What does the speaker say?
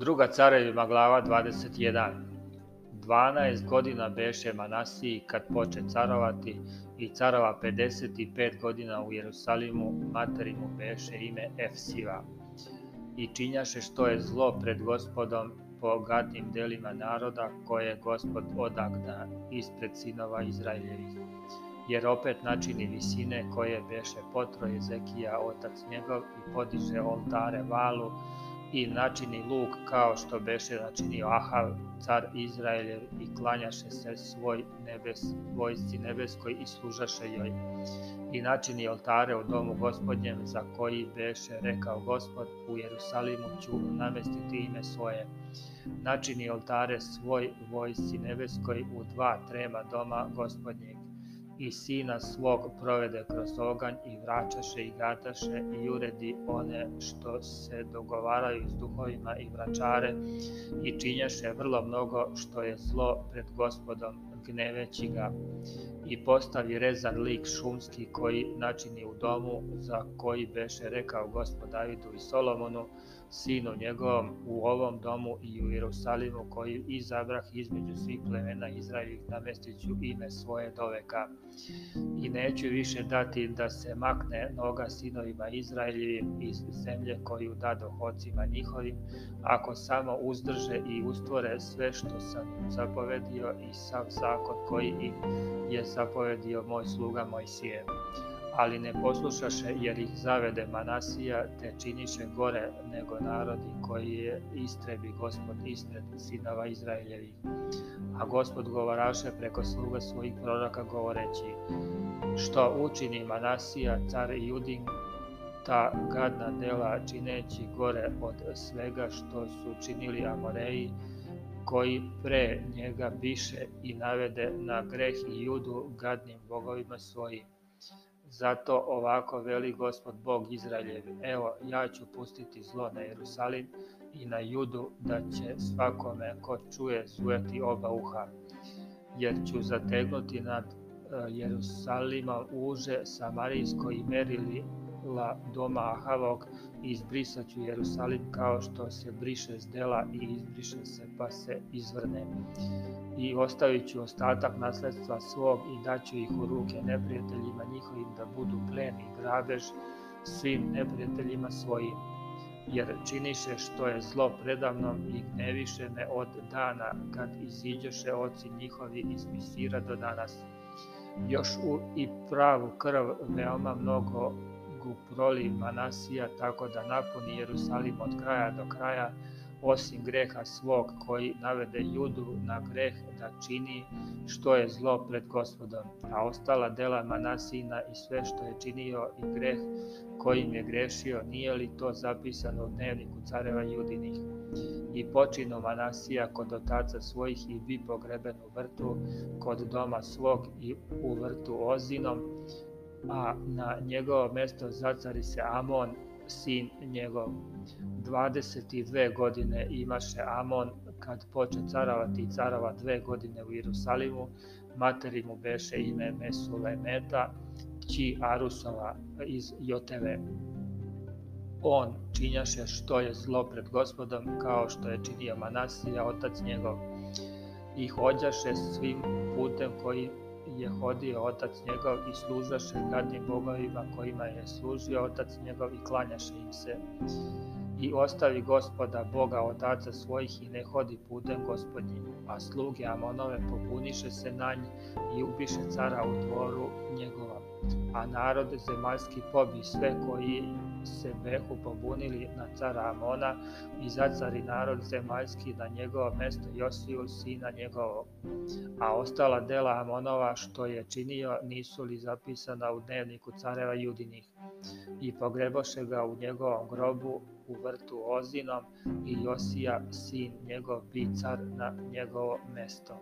Druga carevima glava 21 12 godina beše Manasiji kad poče carovati i carova 55 godina u Jerusalimu, materi mu beše ime Efsiva. I činjaše što je zlo pred gospodom po gadnim delima naroda koje je gospod odagna ispred sinova Izraeljevih. Jer opet načini visine koje beše potro Jezekija, otac njegov, i podiže oltare valu, i načini luk kao što beše načinio Ahav, car Izraeljev, i klanjaše se svoj nebes, vojsci nebeskoj i služaše joj. I načini oltare u domu gospodnjem za koji beše rekao gospod, u Jerusalimu ću namestiti ime svoje. Načini oltare svoj vojsci nebeskoj u dva trema doma gospodnjeg i sina svog provede kroz oganj i vraćaše i gataše i uredi one što se dogovaraju s duhovima i vračare i činjaše vrlo mnogo što je zlo pred gospodom gneveći ga i postavi rezan lik šumski koji načini u domu za koji beše rekao gospod Davidu i Solomonu sinu njegovom u ovom domu i u Jerusalimu koji izabrah između svih plemena Izraeljih namestit ću ime svoje do veka. I neću više dati da se makne noga sinovima Izraeljivim iz zemlje koju dado ocima njihovim, ako samo uzdrže i ustvore sve što sam zapovedio i sav zakon koji im je zapovedio moj sluga Mojsije ali ne poslušaše jer ih zavede Manasija, te činiše gore nego narodi koji je istrebi gospod ispred sinova Izraeljevih. A gospod govaraše preko sluga svojih proroka govoreći, što učini Manasija, car Judin, ta gadna dela čineći gore od svega što su činili Amoreji, koji pre njega biše i navede na greh i judu gadnim bogovima svojim Zato ovako veli gospod Bog Izraeljev, evo ja ću pustiti zlo na Jerusalim i na Judu, da će svakome ko čuje zujeti oba uha, jer ću zategnuti nad e, Jerusalimom uže Samarijsko i merili la doma Ahavog i izbrisaću Jerusalim kao što se briše zdela i izbriše se pa se izvrne. I ostavit ću ostatak nasledstva svog i daću ih u ruke neprijateljima njihovim da budu plen i grabež svim neprijateljima svojim. Jer činiše što je zlo predavnom i gneviše me od dana kad iziđoše oci njihovi iz Misira do danas. Još u i pravu krv veoma mnogo gu proli Manasija tako da napuni Jerusalim od kraja do kraja, osim greha svog koji navede Judu na greh da čini što je zlo pred gospodom, a ostala dela Manasina i sve što je činio i greh kojim je grešio, nije li to zapisano u dnevniku careva Judinih? I počinu Manasija kod otaca svojih i bi pogreben u vrtu, kod doma svog i u vrtu Ozinom, a na njegovo mesto zacari se Amon, sin njegov. 22 godine imaše Amon kad poče caravati i carava dve godine u Jerusalimu, materi mu beše ime Mesulemeta, ći Arusova iz Joteve. On činjaše što je zlo pred gospodom, kao što je činio Manasija, otac njegov, i hođaše svim putem koji je hodio otac njegov i služaše gadnim bogovima kojima je služio otac njegov i klanjaše im se. I ostavi gospoda Boga otaca svojih i ne hodi putem gospodnjim, a sluge Amonove popuniše se na nj i ubiše cara u dvoru njegova. A narod zemaljski pobi sve koji se behu pobunili na cara Amona i zacari narod zemaljski na njegovo mesto Josiju, sina njegovog. A ostala dela Amonova što je činio nisu li zapisana u dnevniku careva Judinih. I pogreboše ga u njegovom grobu u vrtu Ozinom i Josija, sin njegov, bi car na njegovo mesto.